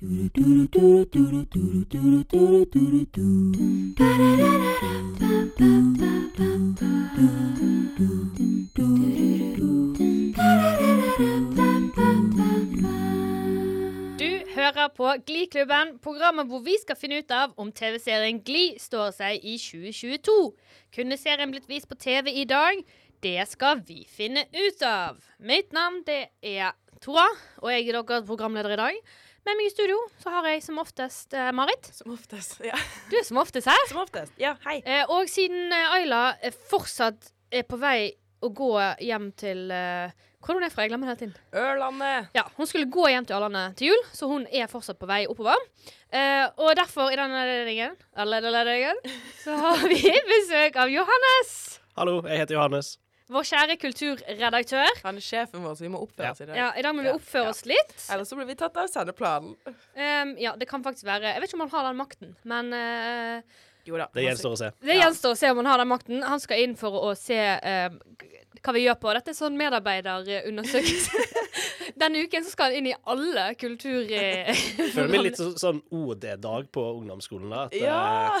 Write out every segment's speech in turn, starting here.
Du hører på Gliklubben, programmet hvor vi skal finne ut av om TV-serien Gli står seg i 2022. Kunne serien blitt vist på TV i dag? Det skal vi finne ut av. Mitt navn det er Tora, og jeg er deres programleder i dag. Med meg i studio så har jeg som oftest eh, Marit. Som oftest. Ja. Du er som oftest her. Som oftest. Ja, hei. Eh, og siden eh, Ayla eh, fortsatt er på vei å gå hjem til eh, Hvor er hun fra? Jeg glemmer det hele tiden. Ørlandet. Ja, Hun skulle gå hjem til Ørlandet til jul, så hun er fortsatt på vei oppover. Eh, og derfor, i denne anledningen, anledningen, så har vi besøk av Johannes. Hallo, jeg heter Johannes. Vår kjære kulturredaktør. Han er sjefen vår, så vi må oppføre Ja. oss i det. Ja, I dag må vi oppføre ja. oss litt. Ellers så blir vi tatt av sendeplanen. Um, ja, det kan faktisk være Jeg vet ikke om han har den makten, men uh, Jo da. Det gjenstår å se. det Ja. gjenstår å se om han har den makten. Han skal inn for å se uh, hva vi gjør på. Dette er sånn medarbeiderundersøkelse. Denne uken så skal han inn i alle kultur... eh, Føler meg litt så, sånn OD-dag på ungdomsskolen. da, At, Ja!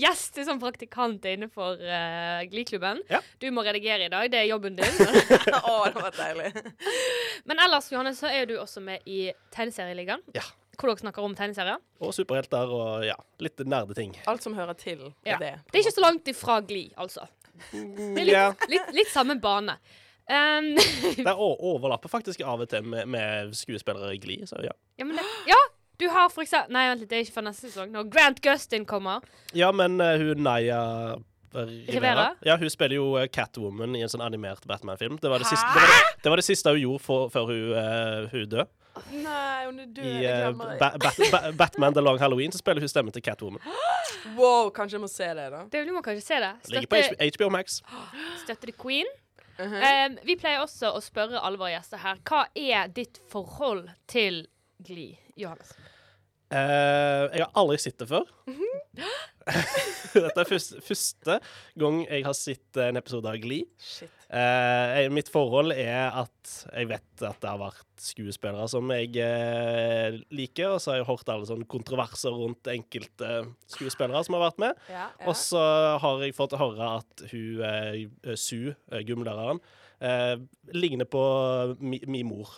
Du er gjest som praktikant innenfor uh, Gliklubben. Ja. Du må redigere i dag, det er jobben din. Å, det var deilig. Men ellers Johannes, så er du også med i Tegneserieligaen. Ja. Hvor dere snakker om tegneserier. og superhelter og ja, litt nerdeting. Alt som hører til Ja. det. Det er ikke så langt ifra Gli, altså. Det er litt, litt, litt samme bane. Um, Det overlapper faktisk av og til med, med skuespillere i Gli, så ja. ja, men det, ja, du har for eksempel Nei, vent litt, det er ikke for neste sesong. Når Grant Gustin kommer. Ja, men uh, hun Naya Rivera, Rivera? Ja, hun spiller jo eh, Catwoman i en sånn animert Batman-film. Det, det, det, var det, det var det siste hun gjorde for, før hun, uh, hun døde. Nei, hun er død. I uh, ba ba ba Batman The Long Halloween så spiller hun stemmen til Catwoman. Wow, kanskje jeg må se det, da. Det, du må kanskje se det. Ligger på HBO Max. Støtter The Queen. Mhm. Um, vi pleier også å spørre alle våre gjester her hva er ditt forhold til Gli, Johannes? Uh, jeg har aldri sett det før. Dette er første, første gang jeg har sett en episode av Glee. Eh, mitt forhold er at jeg vet at det har vært skuespillere som jeg uh, liker, og så har jeg hørt alle sånne kontroverser rundt enkelte skuespillere som har vært med. Ja, Og så har jeg fått høre at hun eh, gymlæreren, ligner på mi, min mor.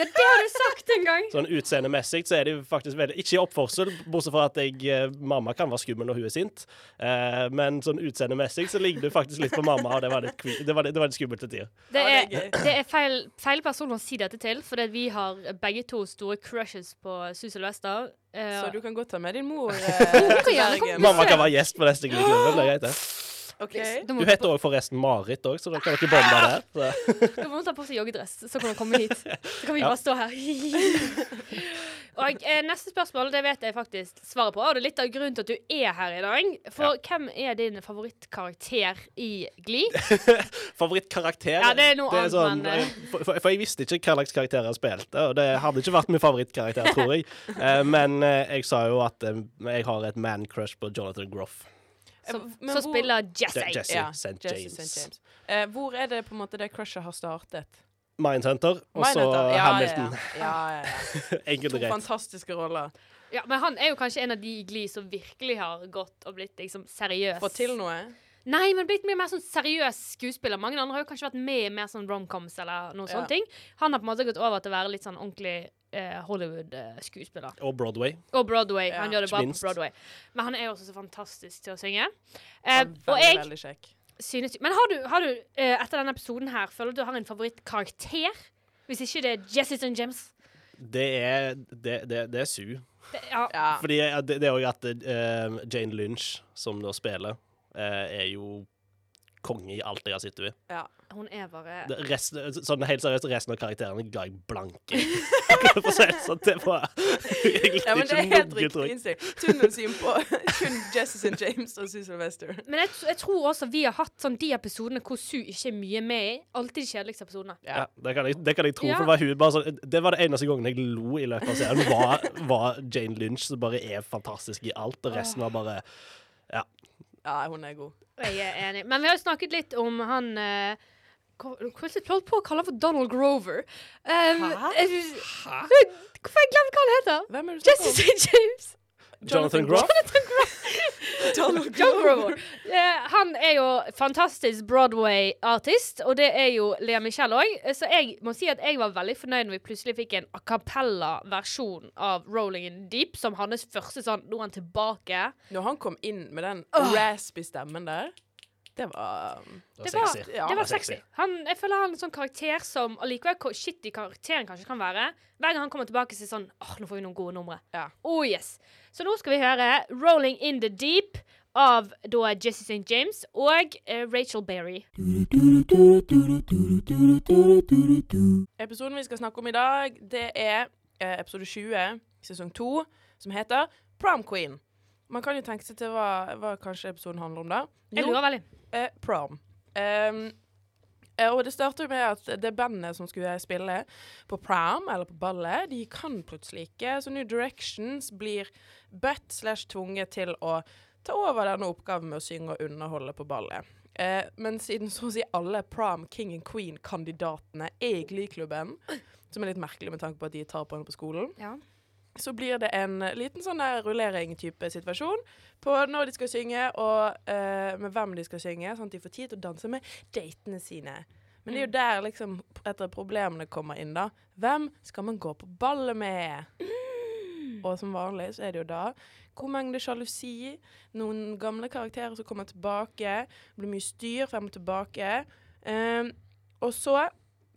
Ja, det har du sagt en gang! Sånn utseendemessig så er det jo faktisk veldig Ikke i oppførsel, bortsett fra at jeg, eh, mamma kan være skummel når hun er sint. Eh, men sånn utseendemessig så ligner du faktisk litt på mamma, og det var litt, det var litt, det var litt skummelt til tider. Det er, det er feil, feil person å si dette til, fordi vi har begge to store crushes på Sue Sylvester. Eh, Så du kan godt ta med din mor eh. Mamma kan være gjest på neste Gliklubben. Det er greit, det. OK. da Du heter òg forresten Marit òg, så da kan dere bonde der. Så. Da må hun ta på seg joggedress, så kan hun komme hit. Så kan vi Ja. bare stå her. og eh, Neste spørsmål det vet jeg faktisk svaret på, og det er litt av grunnen til at du er her i dag. For hvem er din favorittkarakter i Glid? Favorittkarakter Ja, det er noe annet, sånn, men, eh. eh, for, for, for jeg visste ikke hva slags karakter jeg spilte, og det hadde ikke vært min favorittkarakter, tror jeg. Eh, men eh, jeg sa jo at eh, jeg har et man-crush på Jonathan Groff. Som, Eh, men som hvor- spiller Jesse. Jesse. Ja, St. Jesse James. St. James. Eh, hvor er det på en måte det crushet har startet? Mindhunter, og så Ja, Hamilton. Ja, ja, ja. ja. Enkelt To og greit. fantastiske roller. Ja, men han er jo kanskje en av de i Gli som virkelig har gått og blitt liksom seriøs. Fått til noe? Nei, men blitt mye mer sånn seriøs skuespiller. Mange andre har jo kanskje vært med i mer sånn romcoms eller noen Ja. sånne ting. Han har på en måte gått over til å være litt sånn ordentlig eh, Hollywood-skuespiller. Og Broadway. Og Broadway. Ja. Han gjør det bare bra på. Broadway. Men han er også så fantastisk til å synge. Eh, Han og jeg veldig kjekk. synes Men har du, har du eh, etter denne episoden her, føler du du har en favorittkarakter? Hvis ikke det er Jesse and James? Det er, det, det, det er Sue. Det, ja. Ja. Fordi det, det er òg at eh, Jane Lynch, som da spiller, eh, er jo konge i alt jeg har sett henne i. ja. Hun er bare Det- Resten, sånn helt seriøst, resten av karakterene ga jeg blanke. For å si det sånn, det var Jeg likte ja, men det er helt riktig innstilt. Tunnelsyn på kun Jesse and James og Sue Sylvester. Men jeg, jeg tror også vi har hatt sånn de episodene hvor Sue ikke er mye med i. Alltid de kjedeligste episodene. Ja, det kan, jeg, det kan jeg tro. Ja. For det var, hun, bare sånn, det var det eneste gangen jeg lo i løpet av serien, var, var Jane Lynch, som bare er fantastisk i alt. Og resten var bare Ja, hun er god. Jeg er enig. Men vi har jo snakket litt om han eh, Plutselig holdt på å kalle han for Donald Grover. Um, Hæ? jeg- Hæ? Hvorfor har jeg glemt hva han heter? Hvem er det du Jesse om? St. James. Jonathan Groff? Donald John Grover. Eh, han er jo fantastisk Broadway-artist, og det er jo Lea Michelle òg. Så jeg må si at jeg var veldig fornøyd når vi plutselig fikk en a cappella-versjon av Rolling in Deep, som hans første sånn Nå er han tilbake. Når han kom inn med den raspy stemmen der, det var Det var, sexy. Ja, det var det sexy. Han, jeg føler han er en sånn karakter som allikevel hvor shitty karakteren kanskje kan være. Hver gang han kommer tilbake, så er sånn Åh, nå får vi noen gode numre. Ja. Oh yes. Så nå skal vi høre 'Rolling in the Deep' av da Jesse St. James og eh, Rachel Berry. Episoden vi skal snakke om i dag, det er eh, episode 20, sesong 2, som heter Prom Queen. Man kan jo tenke seg til hva, hva kanskje episoden handler om da. Jeg lurer veldig. eh, prom. Um, og det starter med at det bandet som skulle spille på prom, eller på ballet, de kan plutselig ikke. Så New Directions blir bedt slash tvunget til å ta over denne oppgaven med å synge og underholde på ballet. Eh, men siden så å si alle prom king and queen-kandidatene er i Glyklubben, som er litt merkelig med tanke på at de tar på henne på skolen, Ja. Så blir det en liten sånn der rullering-type situasjon på når de skal synge, og uh, med hvem de skal synge, sånn at de får tid til å danse med datene sine. Men det er jo der liksom et av problemene kommer inn, da. Hvem skal man gå på ballet med? Og som vanlig så er det jo da god mengde sjalusi, noen gamle karakterer som kommer tilbake, blir mye styr frem og tilbake. Um, og så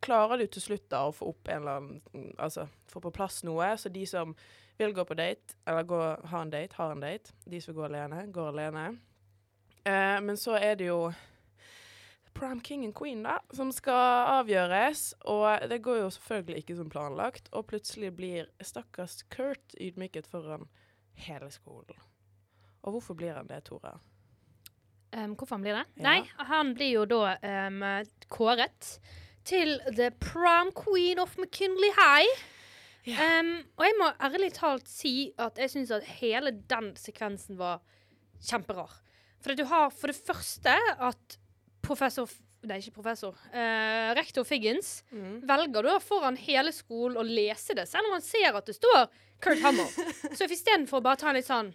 klarer du til slutt da å få opp en eller annen Altså få på plass noe, så de som vil gå på date, eller gå, ha en date, har en date. De som går alene, går alene. Eh, men så er det jo Prom King and Queen, da, som skal avgjøres. Og det går jo selvfølgelig ikke som planlagt. Og plutselig blir stakkars Kurt ydmyket foran hele skolen. Og hvorfor blir han det, Tora? Um, hvorfor han blir det? Ja. Nei, han blir jo da um, kåret til The Prom Queen of McKinley High. Um, og jeg må ærlig talt si at jeg syns at hele den sekvensen var kjemperar. For du har for det første at professor Nei, ikke professor. Uh, rektor Figgins velger da foran hele skolen å lese det, selv om han ser at det står Kurt Hammer. Så istedenfor å bare ta en litt sånn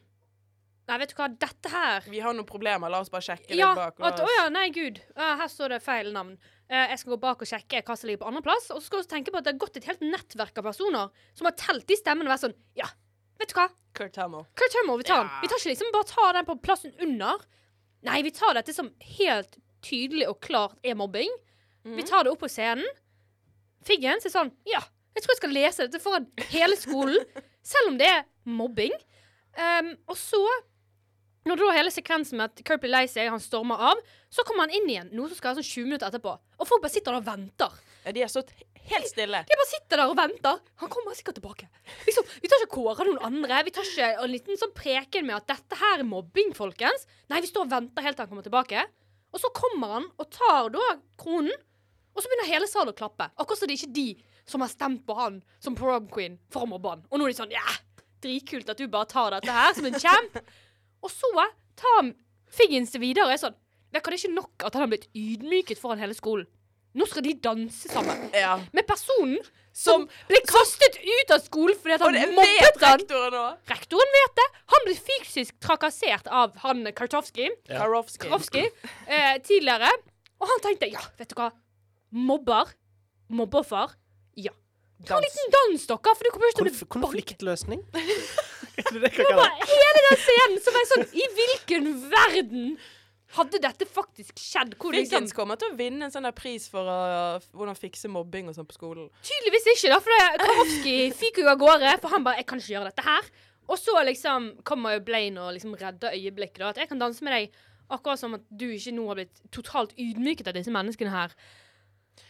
Nei, vet du hva, dette her Vi har noen problemer, la oss bare sjekke ja, litt bak. at, å ja, nei, gud. Uh, her står det feil navn. Eh, jeg skal gå bak og sjekke hva som ligger på andreplass. Og så skal du tenke på at det har gått et helt nettverk av personer som har telt de stemmene og vært sånn Ja, vet du hva? Kurt Hummel. Kurt Hummel, vi tar den. Ja. Vi tar ikke liksom bare ta den på plassen under. Nei, vi tar dette som helt tydelig og klart er mobbing. Vi tar det opp på scenen. Figgen er sånn Ja, jeg tror jeg skal lese dette foran hele skolen. selv om det er mobbing. Um, og så, når da hele sekvensen med at Kirk blir lei seg, han stormer av, så kommer han inn igjen, noe som skal være sånn 20 minutter etterpå. Og folk bare sitter der og venter. Ja, de er stått helt stille. De bare sitter der og venter. Han kommer sikkert tilbake. Liksom, vi tar ikke kåre noen andre. Vi tar ikke en liten sånn preken med at dette her er mobbing, folkens. Nei, vi står og venter helt til han kommer tilbake. Og så kommer han og tar da kronen, og så begynner hele salen å klappe. Akkurat som det er ikke de som har stemt på han som prom queen for å mobbe han. Og nå er de sånn Ja, dritkult at du bare tar dette her som en champ. Og så tar Figgins det videre og er sånn du det er ikke nok at han har blitt ydmyket foran hele skolen. Nå skal de danse sammen Ja. med personen Som som ble kastet ut av skolen fordi at han mobbet han. rektoren. Rektoren vet det. Han ble fysisk trakassert av han Kartovskij Ja. Karofsky. Karofsky, eh, tidligere. Og han tenkte ja, vet du hva. Mobber. Mobbeoffer. Ja. Ta en liten dans, dere, for du kommer ikke til å bli konfliktløsning? Hele den scenen som er sånn I hvilken verden hadde dette faktisk skjedd? Hvor Figgins kommer til å vinne en sånn der pris for å, hvordan fikse mobbing og sånn på skolen. Tydeligvis ikke, da, for Karofsky fyker jo av gårde. For han bare 'Jeg kan ikke gjøre dette her'. Og så liksom kommer Blaine og liksom redder øyeblikket. da At 'Jeg kan danse med deg'. Akkurat som at du ikke nå har blitt totalt ydmyket av disse menneskene her.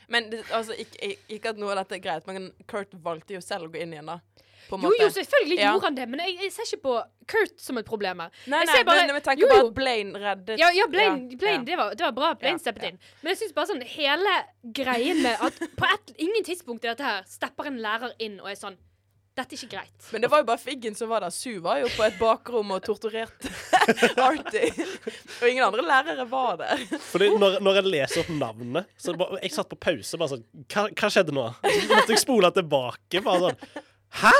Men det, altså, ikke, ikke at noe av dette er greit, men Kurt valgte jo selv å gå inn igjen, da. Jo, jo, selvfølgelig Ja. gjorde han det, men jeg, jeg ser ikke på Kurt som et problem her. Nei, nei, ser bare- men vi tenker jo, bare at Blaine reddet Ja, ja Blaine, Ja, Blaine. Det, var, det var bra Blaine steppet inn. Men jeg syns bare sånn hele greien med at på et, ingen tidspunkt i dette her stepper en lærer inn og er sånn dette er ikke greit. Men det var jo bare Figgen som var der. Su var jo på et bakrom og torturerte Artie. Og ingen andre lærere var der. Fordi når, når jeg leser opp navnet så bare, Jeg satt på pause bare sånn Hva, hva skjedde nå? Så måtte jeg spole tilbake. Bare sånn Hæ?!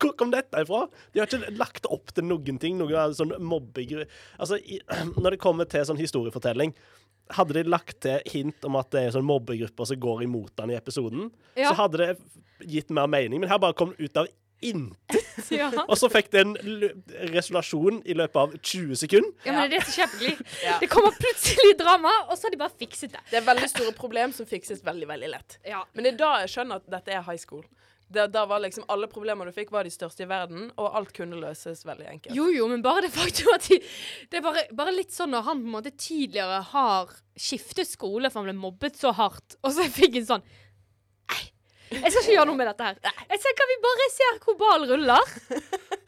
Hvor kom dette ifra? De har ikke lagt opp til noen ting. Noe sånn mobbing Altså, i, når det kommer til sånn historiefortelling hadde de lagt til hint om at det er sånn mobbegrupper som går imot han i episoden, Ja. så hadde det gitt mer mening. Men her bare kom det ut av intet. Ja. Og så fikk det en l- resolusjon i løpet av 20 sekunder. Ja, men det er så Gli. Ja. Det kommer plutselig drama, og så har de bare fikset det. Det er veldig store problem som fikses veldig, veldig lett. Ja. Men det er da jeg skjønner at dette er high school. Det, da var liksom Alle problemer du fikk, var de største i verden, og alt kunne løses veldig enkelt. Jo, jo, men bare det faktum at de Det er bare, bare litt sånn når han på en måte tidligere har skiftet skole for han ble mobbet så hardt, og så fikk han sånn Nei, jeg skal ikke gjøre noe med dette her. Jeg ser Kan vi bare se hvor ballen ruller?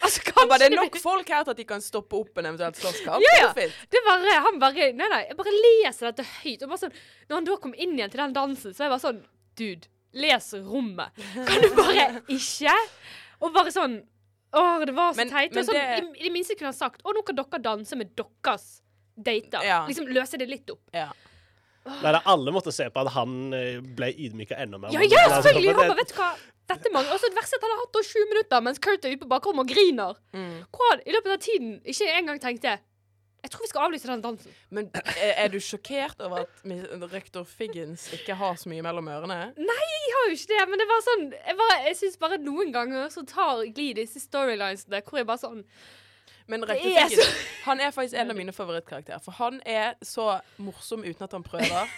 Altså, kanskje bare, det er nok folk her til at de kan stoppe opp en eventuell slåsskamp. Ja, ja. Det. Det bare, han bare Nei, nei, jeg bare leser dette høyt. Og bare sånn, når han da kom inn igjen til den dansen, så er jeg bare sånn Dude, les rommet. Kan du bare ikke? Og bare sånn Åh, det var så Men- teit. men sånn, det- i, I det minste kunne han sagt Å, nå kan dere danse med deres dater. Ja. Liksom løse det litt opp. Ja. Nei, da, alle måtte se på at han eh, ble ydmyka enda mer. Ja, ja, altså, selvfølgelig! Han bare, vet du hva? Dette mange. også det verste er at han har hatt i sju minutter mens Kurt er ute på bakrommet og griner. Mm. Hvor han i løpet av tiden ikke engang tenkte Jeg tror vi skal avlyse den dansen. Men er, er du sjokkert over at rektor Figgins ikke har så mye mellom ørene? Nei, Jeg har jo ikke det, men det var sånn Jeg, bare- jeg syns bare noen ganger så tar Gli disse storylinesene hvor jeg bare sånn Men rektor Figgins han er faktisk en av mine favorittkarakterer. For han er så morsom uten at han prøver.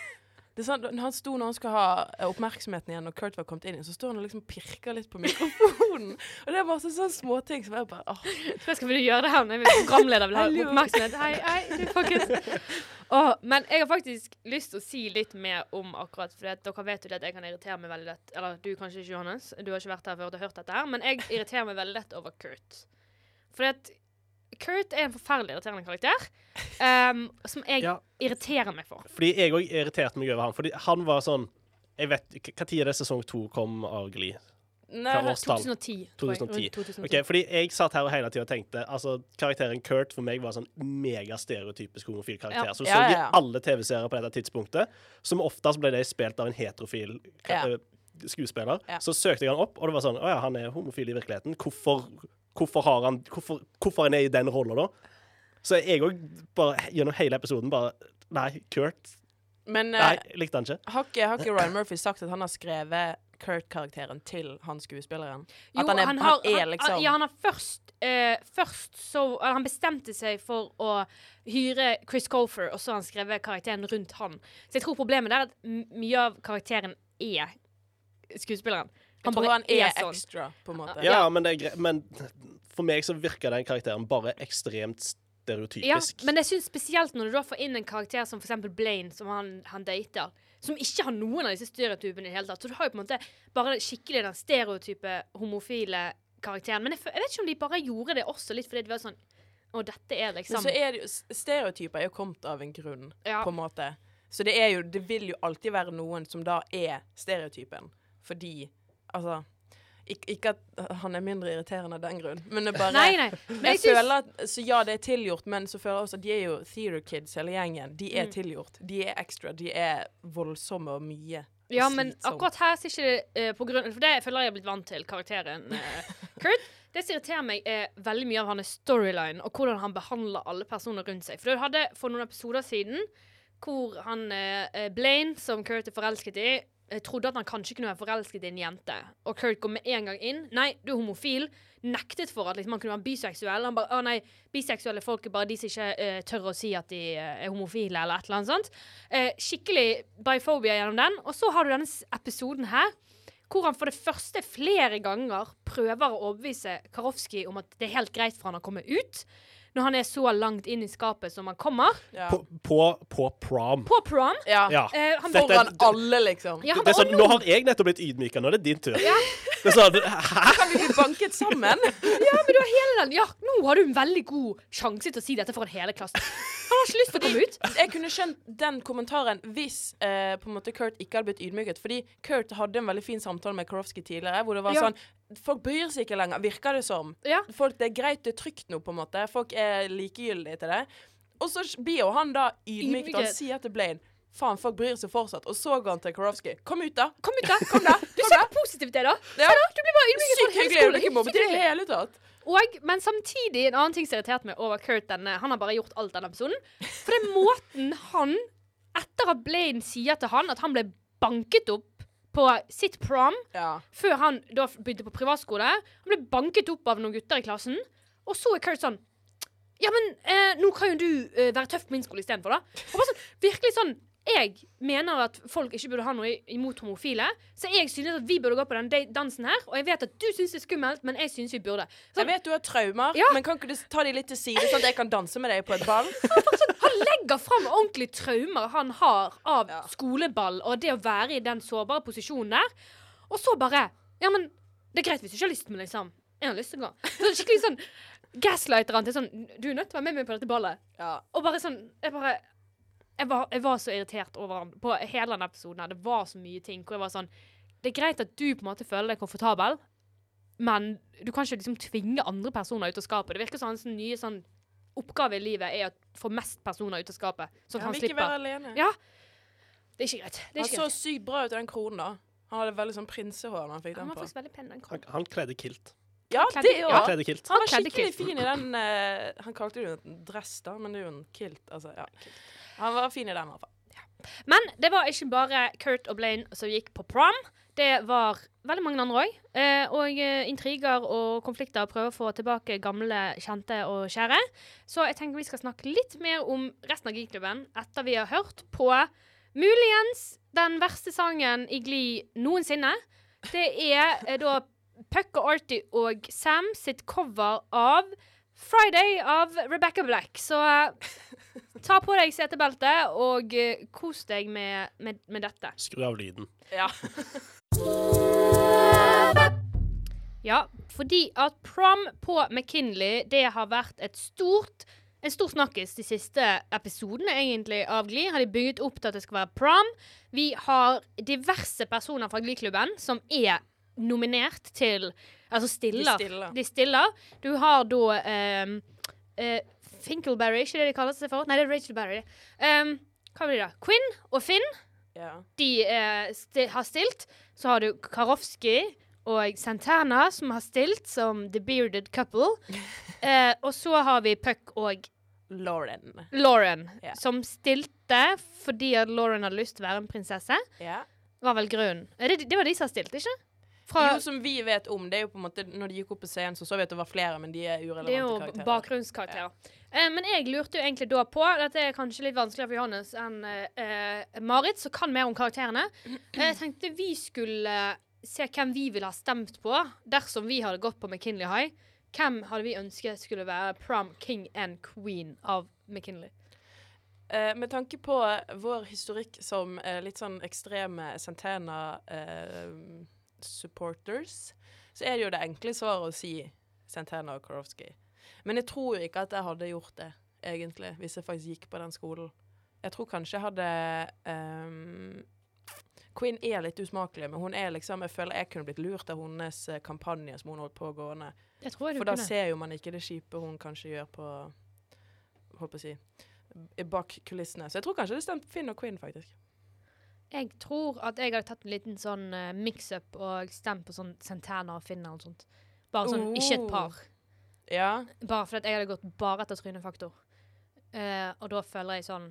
Det er sånn, han sto når han skulle ha eh, oppmerksomheten igjen, og Kurt var kommet inn så står han og liksom pirker litt på mikrofonen. Og det er masse sånne småting som jeg bare åh. Hva skal vi gjøre det her når vi er programleder vil ha oppmerksomhet? Hei, hei, folkens. Oh, men jeg har faktisk lyst til å si litt mer om akkurat For dere vet jo det at jeg kan irritere meg veldig lett. Eller du kanskje ikke, Johannes. Du har ikke vært her før og hørt dette her. Men jeg irriterer meg veldig lett over Kurt. Fordi at Kurt er en forferdelig irriterende karakter. um, som jeg Ja. irriterer meg for. Fordi jeg òg irriterte meg over han. Fordi han var sånn Jeg vet tid er det sesong to kom av Gli? Nei, 2010. 2010. 2010. Ok, fordi jeg satt her og hele tida tenkte Altså, karakteren Kurt for meg var sånn megastereotypisk homofil karakter. Ja. Så du Ja, så ja, i alle TV-serier på dette tidspunktet. Som oftest ble de spilt av en heterofil Ja. eh, skuespiller. Ja. Så søkte jeg han opp, og det var sånn Å ja, han er homofil i virkeligheten. Hvorfor, hvorfor har han Hvorfor, hvorfor er han i den rolla, da? Så jeg òg gjennom hele episoden bare Nei, Kurt Men eh, Nei, likte han ikke. har ikke, har ikke Ryan Murphy sagt at han har skrevet Kurt-karakteren til han skuespilleren? At Jo, han er, han, han, er liksom han, Ja, han har først uh, Først så eller Han bestemte seg for å hyre Chris Colfer, og så har han skrevet karakteren rundt han. Så jeg tror problemet er at mye av karakteren er skuespilleren. Jeg tror bare han er, sånn. extra, på en måte. Ja, men, er men for meg så virker den karakteren bare ekstremt stereotypisk. Ja, men jeg synes spesielt når du da får inn en karakter som eksempel Blaine, som han, han dater, som ikke har noen av disse stereotypene i det hele tatt. Så du har jo på en måte bare skikkelig den stereotype homofile karakteren. Men jeg, jeg vet ikke om de bare gjorde det også litt fordi det var sånn Å, dette er Men liksom så er det jo Stereotyper er jo kommet av en grunn, Ja. på en måte. Så det er jo Det vil jo alltid være noen som da er stereotypen. Fordi Altså ik Ikke at han er mindre irriterende av den grunn, men det bare Nei, nei. Men jeg jeg føler at Så ja, det er tilgjort, men så føler jeg også at de er jo theater kids, hele gjengen. De er Mm. tilgjort. De er extra. De er voldsomme og mye. Ja, men akkurat her så er ikke det uh, på grunn For det føler jeg er blitt vant til, karakteren uh, Kurt. Det som irriterer meg, er veldig mye av hans storyline og hvordan han behandler alle personer rundt seg. For du hadde for noen episoder siden hvor han eh, Blaine, som Kurt er forelsket i, trodde at han kanskje kunne være forelsket i en jente. Og Kurt går med en gang inn. Nei, du er homofil. Nektet for at liksom, han kunne være biseksuell. Han bare Å nei, biseksuelle folk er bare de som ikke uh, tør å si at de uh, er homofile, eller et eller annet sånt. Uh, skikkelig biphobia gjennom den. Og så har du denne episoden her. Hvor han for det første flere ganger prøver å overbevise Karofsky om at det er helt greit for han å komme ut. Når han er så langt inn i skapet som han kommer. Ja. På, på, på prom. På prom. ja. Ja. Eh, han Foran alle, liksom. ja, han Det er sånn, nå har jeg nettopp blitt ydmyka, nå er det din tur. Det er sånn, Hæ? Kan vi bli banket sammen? Ja, men du har hele den Ja, nå har du en veldig god sjanse til å si dette foran hele klassen. Han har ikke lyst til å komme ut. Jeg kunne skjønt den kommentaren hvis eh, på en måte Kurt ikke hadde blitt ydmyket. Fordi Kurt hadde en veldig fin samtale med Karofsky tidligere, hvor det var Ja. sånn Folk bryr seg ikke lenger, virker det som. Ja. Folk, Det er greit, det er trygt nå, på en måte. Folk er likegyldige til det. Og så blir jo han da ydmyket. Han sier til Blaine Faen, folk bryr seg fortsatt. Og så går han til Karofsky. Kom ut, da! Kom ut, da. Kom da! Du ser da! hvor positivt det er, da. Ja. Du blir bare ydmyket Sykt hyggelig. Du blir ikke mobbet i det hele tatt. Og, men samtidig, en annen ting som irriterte meg over Kurt denne, Han har bare gjort alt denne episoden. For det er måten han, etter at Blaine sier til han at han ble banket opp på sitt prom, Ja. før han da begynte på privatskole Han ble banket opp av noen gutter i klassen, og så er Kurt sånn Ja, men eh, nå kan jo du eh, være tøff på min skole istedenfor, da. Og bare sånn, virkelig sånn jeg mener at folk ikke burde ha noe imot homofile, så jeg synes at vi burde gå på den dansen her. Og jeg vet at du syns det er skummelt, men jeg synes vi burde. Jeg vet du har traumer, Ja. men kan ikke du ta de litt til side, sånn at jeg kan danse med deg på et ball? Han legger fram ordentlige traumer han har av Ja. skoleball og det å være i den sårbare posisjonen der. Og så bare Ja, men det er greit hvis du ikke har lyst, men liksom Jeg har lyst til å gå. Så skikkelig sånn gaslighter han til sånn Du er nødt til å være med meg på dette ballet. Ja. Og bare sånn Jeg bare jeg var, jeg var så irritert over han på hele denne episoden. her. Det var så mye ting hvor jeg var sånn Det er greit at du på en måte føler deg komfortabel, men du kan ikke liksom tvinge andre personer ut av skapet. Det virker som hans nye sånn oppgave i livet er å få mest personer ut av skapet, Så ja, Han han vil ikke være alene. Ja. Det er ikke greit. Det er Han ikke så sykt bra ut i den kronen, da. Han hadde veldig sånn prinsehår da han fikk Han den var på. pen, den Han, han kledde kilt. Ja, det ja, Han kledde kilt. Han var skikkelig kilt. fin i den uh, Han kalte det jo en dress, da, men det er jo en kilt. Altså, ja. Han var fin i den, i hvert fall. Men det var ikke bare Kurt og Blaine som gikk på prom. Det var veldig mange andre òg. Eh, og eh, intriger og konflikter prøver å få tilbake gamle, kjente og kjære. Så jeg tenker vi skal snakke litt mer om resten av Geekklubben etter vi har hørt på muligens den verste sangen i Glee noensinne. Det er eh, da Puck og Artie og Sam sitt cover av Friday av Rebecca Black. Så eh, ta på deg setebeltet og eh, kos deg med, med, med dette. Skru av lyden. Ja. Ja, fordi at prom på McKinley, det har vært et stort en stor snakkis de siste episodene egentlig av Gli. Har de bygget opp til at det skal være prom. Vi har diverse personer fra Gli-klubben som er nominert til Altså stiller. De stiller. De stiller. Du har da ehm, eh, Finkelberry, ikke det de kaller seg for? Nei, det er Rachel Berry. Um, hva blir det? da? Quinn og Finn ja. de uh, sti har stilt. Så har du Karofsky og Santana som har stilt som The Bearded Couple. uh, og så har vi Puck og Lauren. Lauren, yeah. som stilte fordi at Lauren hadde lyst til å være en prinsesse. Ja. Var vel grunnen. Det, det var de som har stilt, ikke? Fra, Jo, som vi vet om, det er jo på en måte Når de gikk opp på scenen, så så vi at det var flere, men de er urelevante det er jo karakterer. Ja. Eh, men jeg lurte jo egentlig da på Dette er kanskje litt vanskeligere for Johannes enn eh, eh, Marit, som kan mer om karakterene. Eh, jeg tenkte vi skulle se hvem vi ville ha stemt på dersom vi hadde gått på McKinley High. Hvem hadde vi ønsket skulle være prom king and queen av McKinley? Eh, med tanke på vår historikk som eh, litt sånn ekstreme Santana-supporters, så er det jo det enkle svaret å si Santana og Karofsky. Men jeg tror ikke at jeg hadde gjort det, egentlig, hvis jeg faktisk gikk på den skolen. Jeg tror kanskje jeg hadde um, Queen er litt usmakelig, men hun er liksom Jeg føler jeg kunne blitt lurt av hennes eh, kampanje som hun holdt på gående. For da ser jo man ikke det kjipe hun kanskje gjør på Holdt på å si bak kulissene. Så jeg tror kanskje det stemte Finn og Quinn, faktisk. Jeg tror at jeg hadde tatt en liten sånn uh, mix-up og stemt på sånn Santana og Finn eller noe sånt. Bare sånn, ikke et Oh. par. Ja. Bare fordi jeg hadde gått bare etter trynefaktor. Uh, og da føler jeg sånn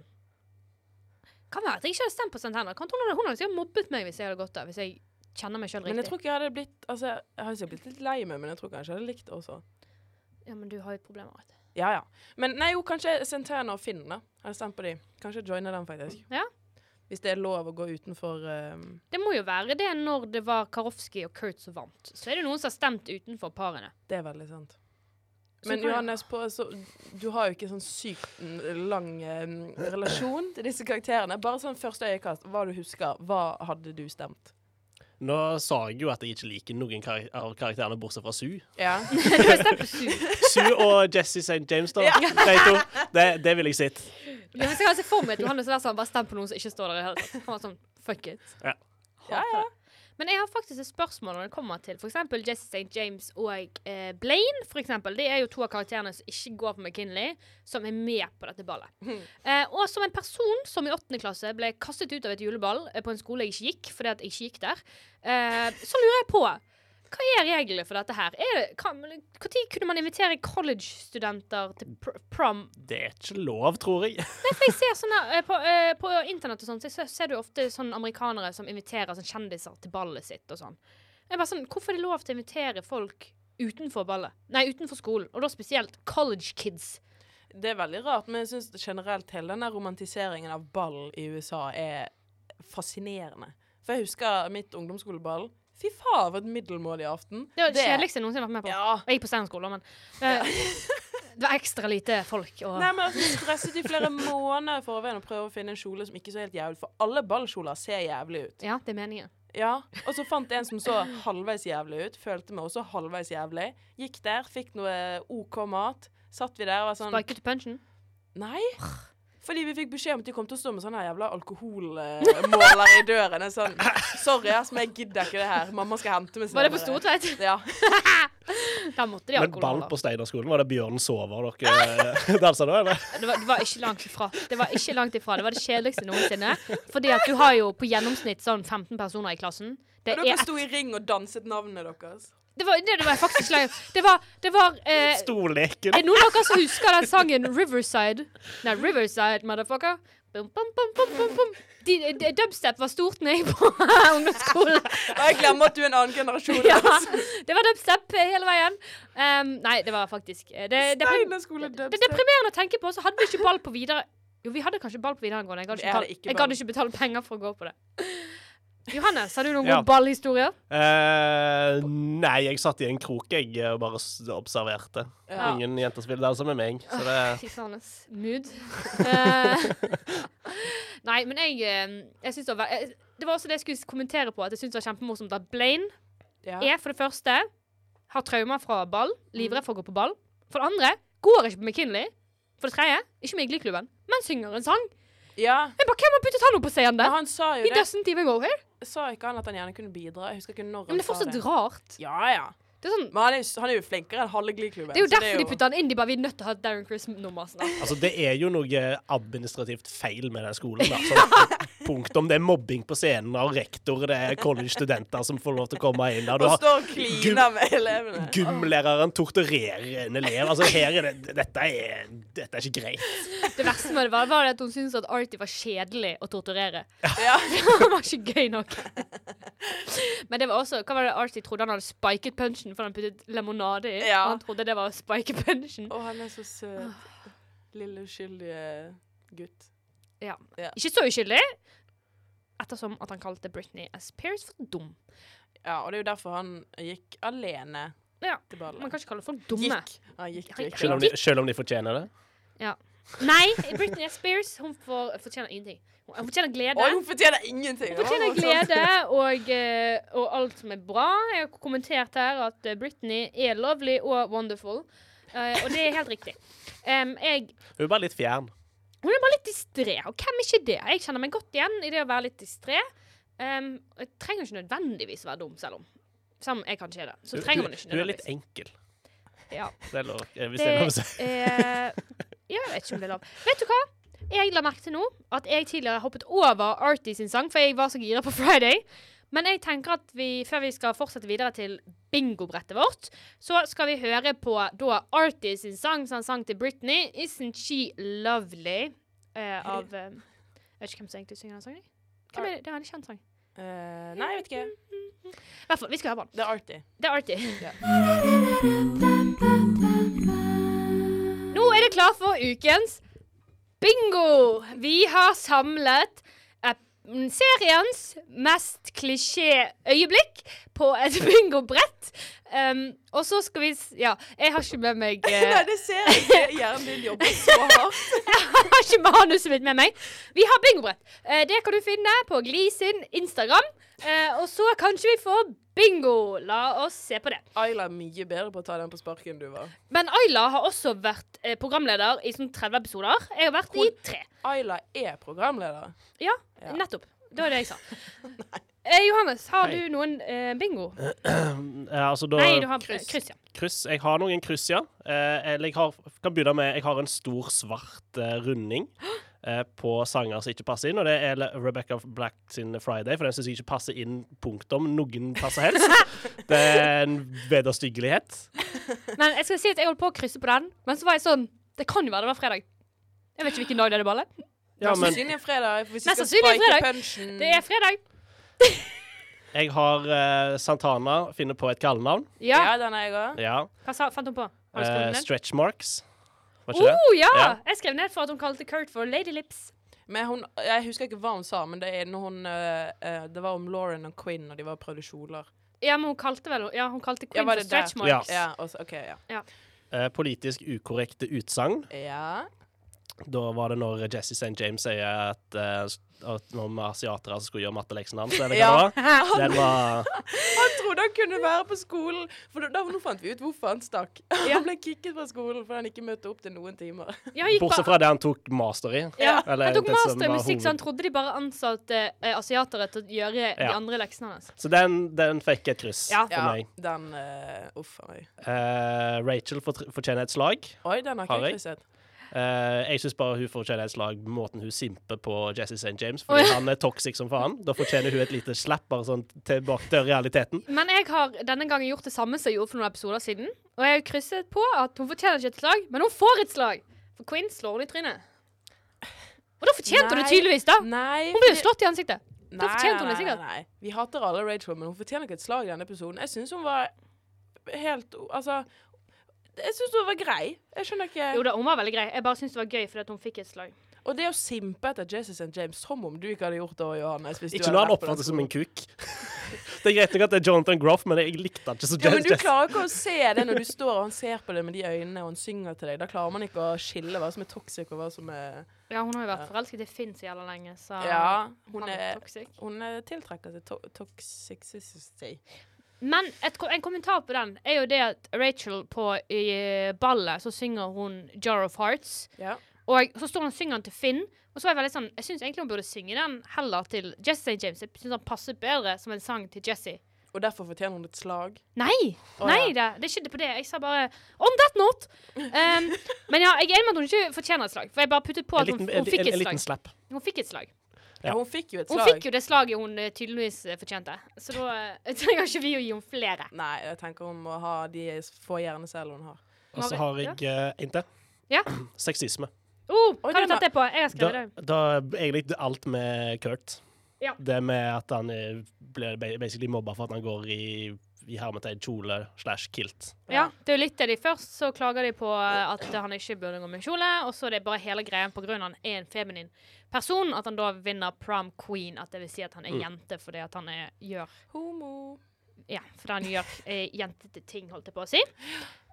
Kan være at jeg ikke hadde stemt på Santana. Kan hun, hadde- sikkert mobbet meg hvis jeg hadde gått der. Hvis jeg kjenner meg sjøl Men jeg tror ikke jeg hadde blitt Altså, jeg har sikkert blitt litt lei meg, men jeg tror kanskje jeg hadde likt det også. Ja, men du har jo problemer. Vet du. Ja, ja. Men nei, jo, kanskje Santana og Finn, da. Jeg hadde stemt på de. Kanskje joine dem, faktisk. Ja. Hvis det er lov å gå utenfor ehm, Det må jo være det når det var Karofsky og Kurt som vant. Så er det noen som har stemt utenfor parene. Det er veldig sant. Men Johannes, på, så, du har jo ikke sånn sykt lang em, relasjon til disse karakterene. Bare sånn første øyekast, hva du husker. Hva hadde du stemt? Nå sa jeg jo at jeg ikke liker noen kar av karakterene bortsett fra Sue. Ja. Sue. Og Jesse St. James, da. De to. Det, det vil jeg si Ja, jeg kan se for meg at Johannes Versan bare stemmer på noen som ikke står der i det hele tatt. Han var sånn fuck it. Ja. Ja, ja. Men jeg har faktisk et spørsmål når det kommer til f.eks. Jesse St. James og eh, Blaine. For eksempel. Det er jo to av karakterene som ikke går på McKinley, som er med på dette ballet. Eh, og som en person som i åttende klasse ble kastet ut av et juleball eh, på en skole jeg ikke gikk, fordi at jeg ikke gikk der, eh, så lurer jeg på hva er reglene for dette her? Er når kunne man invitere college-studenter til pr prom? Det er ikke lov, tror jeg. Nei, For jeg ser sånne, eh, på, eh, på internett og sånn, så ser- du ofte sånne amerikanere som inviterer sånn kjendiser til ballet sitt og sånn. Jeg bare sånn, Hvorfor er det lov til å invitere folk utenfor ballet? Nei, utenfor skolen. Og da spesielt college kids. Det er veldig rart, men jeg syns generelt hele denne romantiseringen av ball i USA er fascinerende. For jeg husker mitt ungdomsskoleball. Fy faen, for et middelmådig aften. Det var det kjedeligste jeg noensinne har vært med på. Ja. Jeg gikk på Steinerskolen, men uh, det var ekstra lite folk. Og, Nei, men altså, stresset i flere måneder for å prøve å finne en kjole som ikke så helt jævlig For alle ballkjoler ser jævlig ut. ja, det er meningen. Ja, Og så fant en som så halvveis jævlig ut. Følte meg også halvveis jævlig. Gikk der, fikk noe OK mat. Satt vi der og var sånn Sparket til punchen. Nei. Fordi vi fikk beskjed om at de kom til å stå med sånne jævla alkoholmåler i døren. Sånn Sorry, ass, men jeg gidder ikke det her. Mamma skal hente meg Var det på. Stortveit? Ja. Da måtte de ha Men ball alkohol. på Steinerskolen, var det Bjørn sover dere dansa da, eller? Det var, det var ikke langt ifra. Det var ikke langt ifra. Det var det kjedeligste noensinne. Fordi at du har jo på gjennomsnitt sånn 15 personer i klassen. Det er dere et, sto i ring og danset navnet deres. Det var, det, det var faktisk lei. Det var, det var eh, Storleken. Er det noen av dere som husker den sangen Riverside? Nei, Riverside, motherfucker. Bum, bum, bum, bum, bum, bum. De, de, dubstep var stort når jeg på ungdomsskolen. Og jeg glemmer at du er en annen generasjon. Ja, det var dubstep hele veien. Um, nei, det var faktisk eh, det, det, det, det er deprimerende å tenke på. Så hadde vi ikke ball på videre... Jo, vi hadde kanskje ball på videregående. Jeg gadd ikke, ikke betale penger for å gå på det. Johannes, har du noen Ja. gode ballhistorier? Eh, nei, jeg satt i en krok, jeg, og bare observerte. Ja. Ingen jenter spiller der som er meg. Så det Fy faen. Mood. Eh, Nei, men jeg, eh, jeg synes det var jeg- Det var også det jeg skulle kommentere på, at jeg syns det var kjempemorsomt at Blaine Ja. er for det første har traumer fra ball, livredd for å gå på ball. For det andre går ikke på McKinley. For det tredje ikke med i Glee-klubben, men synger en sang. Ja. Jeg bare, Hvem har puttet han opp på scenen? Der? han sa jo He det. doesn't even go here. Sa ikke han at han gjerne kunne bidra? Jeg husker ikke når han Men det er fortsatt rart. Ja, ja. Det er, sånn, Men han er, jo- han er jo flinkere enn halve Glee-klubben. det er jo derfor de putter han inn. De bare, Vi er nødt til å ha Darren Criss-nummer snart. Altså, det er jo noe administrativt feil med den skolen. Da. Sånn, punktum. Det er mobbing på scenen av rektor, det er college-studenter som får lov til å komme inn Og, Og står og kliner med elevene. gymlæreren torturerer en elev. Altså, her er det Dette er, dette er ikke greit. Det verste med det var, var at hun syntes at Artie var kjedelig å torturere. Ja. Det var ikke gøy nok. Men det var også Hva var det Archie trodde han hadde spiket punchen for han puttet lemonade i? Ja. Og han trodde det var å spike punchen. Å, han er så søt. Lille uskyldige gutt. Ja. Ja. Ikke så uskyldig, ettersom at han kalte Britney Spears for dum. Ja, og det er jo derfor han gikk alene Ja, til ballet. Man kan ikke kalle folk dumme. Gikk. Han gikk, gikk. Selv om de, selv om de fortjener det. Nei, Britney Spears hun får, fortjener ingenting. Hun fortjener glede. Oi, hun fortjener ingenting. Hun fortjener glede og, eh, og alt som er bra. Jeg har kommentert her at eh, Britney er lovely og wonderful. Eh, og det er helt riktig. Um, jeg, Hun er bare litt fjern. hun er bare litt distré, og hvem er ikke det? Jeg kjenner meg godt igjen i det å være litt distré. Um, jeg trenger ikke nødvendigvis være dum, selv om Selv om jeg kanskje er det. Så trenger man ikke hun er litt enkel. Ja. Det er lov, hvis det, det er lov å si. Jeg vet ikke om det er lov. Vet du hva? Jeg la merke til nå at jeg tidligere hoppet over Artie sin sang, for jeg var så gira på Friday. Men jeg tenker at vi, før vi skal fortsette videre til bingobrettet vårt, så skal vi høre på da Artie sin sang som han sang til Britney, 'Isn't She Lovely', uh, av eh, Jeg vet ikke hvem som egentlig synger den sangen. Hvem er det? Det er en kjent sang. Uh, nei, jeg vet ikke. I hvert fall, vi skal høre på den. Det er Artie. Det er Artie. Ja. Det for ukens bingo! Vi har samlet seriens mest klisjé-øyeblikk på et bingobrett. Um, og så skal vi Ja, jeg har ikke med meg uh, Nei, det ser jeg ikke. Hjernen din jobber så hardt. Jeg har ikke manuset mitt med meg. Vi har bingobrett. Uh, det kan du finne på Gli sin Instagram. Eh, og så kanskje vi får bingo. La oss se på det. Ayla er mye bedre på å ta den på sparket enn du var. Men Ayla har også vært eh, programleder i sånn 30 episoder. Jeg har vært i tre. Ayla er programleder. Ja, Ja. nettopp. Det var det jeg sa. Eh, Johannes, har Hei. du noen eh, bingo? Ja, altså da Nei, du har kryss. kryss. ja. Kryss. Jeg har noen kryss, ja. Eh, eller jeg har, kan begynne med Jeg har en stor, svart eh, runding eh, på sanger som ikke passer inn, og det er Rebecca Black sin 'Friday', for den syns jeg ikke passer inn punktum noen passer helst. Det er en vederstyggelighet. Men jeg skal si at jeg holdt på å krysse på den, men så var jeg sånn Det kan jo være det var fredag. Jeg vet ikke hvilken dag det er det ballet. Ja, Mest men sannsynlig er fredag. Hvis vi Mest skal sannsynlig en spike fredag. punchen. Det er fredag. jeg har uh, Santana finner på et kallenavn. Ja. Ja, den er jeg òg. Ja. Hva sa, fant hun på? Eh, ned? stretch marks. Var ikke det? Oh, ja! Ja. Jeg skrev ned for at hun kalte Kurt for Lady Lips. Men hun, jeg husker ikke hva hun sa, men det, er når hun, uh, det var om Lauren og Quinn og de var og prøvde kjoler. Ja, men hun kalte vel Ja, hun kalte Ja, for stretch marks. Ja, Ja, også, okay, ja. Uh, politisk ukorrekte utsagn. Ja. Da var det når Jesse St. James sier at, eh, at noen vi asiatere skulle gjøre matteleksen hans, eller hva Ja. det var. Den var Han trodde han kunne være på skolen, for da, da nå fant vi ut hvorfor han stakk. Ja. Han ble kicket fra skolen fordi han ikke møtte opp til noen timer. Ja, gikk Bortsett fra det han tok master i. Ja, Eller Han tok master i musikk, så han trodde de bare ansatte eh, asiatere til å gjøre de andre leksene hans. Så den, den fikk et kryss Ja. for Ja, meg. den uh, Uff a meg. Eh, Rachel fortjener et slag. Oi, den har ikke jeg? jeg krysset. Eh, jeg syns bare hun fortjener et slag måten hun simper på Jesse St. James, fordi fordi ja. han er toxic som faen. Da fortjener hun et lite slapp bare sånn tilbake til realiteten. Men jeg har denne gangen gjort det samme som jeg gjorde for noen episoder siden. Og jeg har krysset på at hun fortjener ikke et slag, men hun får et slag. For Quinn slår henne i trynet. Og da fortjente hun det tydeligvis, da. Nei. Hun ble jo slått i ansiktet. Da fortjente hun det sikkert. Nei, nei. Vi hater alle Rachel, men hun fortjener ikke et slag i denne episoden. Jeg syns hun var helt Altså Jeg syns hun var grei. Jeg skjønner ikke Jo da, hun var veldig grei. Jeg bare syns det var gøy fordi at hun fikk et slag. Og det å simpe etter Jesus and James som om du ikke hadde gjort det Johannes. Hvis Ikke når han på oppfattes som en kuk. det er greit nok at det er Jonathan Groff, men jeg likte han ikke så Ja, men du klarer ikke å se det når du står og han ser på det med de øynene og han synger til deg. Da klarer man ikke å skille hva som er toxic og hva som er Ja, hun har jo vært Ja. forelsket i Finn så jævla lenge, så Ja, hun hun er toxic. Hun tiltrekker seg to toxicity. Men et, en kommentar på den er jo det at Rachel på i ballet så synger hun Jar of Hearts. Ja. Og så står hun og synger den til Finn. Og så var jeg veldig sånn Jeg syns egentlig hun burde synge den heller til Jesse. James. Jeg syns han passer bedre som en sang til Jesse. Og derfor fortjener hun et slag. Nei! Oh, nei, ja. det, det er ikke det på det. Jeg sa bare On that note! Um, men ja, jeg er enig med at hun ikke fortjener et slag. For jeg bare puttet på at hun, liten, hun en, fikk et en liten slag. slapp. Hun fikk et slag. Ja, hun fikk jo et Hun fikk jo det slaget hun eh, tydeligvis eh, fortjente. Så da eh, trenger ikke vi å gi henne flere. Nei, jeg tenker hun må ha de få hjernecellene hun har. Og så har jeg eh, en til. Ja. Sexisme. Oh, hva har du tatt det på? Jeg har Da, skrevet det. da egentlig alt med Kurt. Ja. Det med at han blir basically mobba for at han går i, i hermetegn kjole slash kilt. Ja, det er jo litt det de Først så klager de på eh, at han ikke burde gå med kjole, og så er det bare hele greien på grunn av han er en feminin person, at han da vinner prom queen. At det vil si at han er Mm. jente fordi at han er, gjør Homo. Ja, fordi han gjør eh, jentete ting, holdt jeg på å si.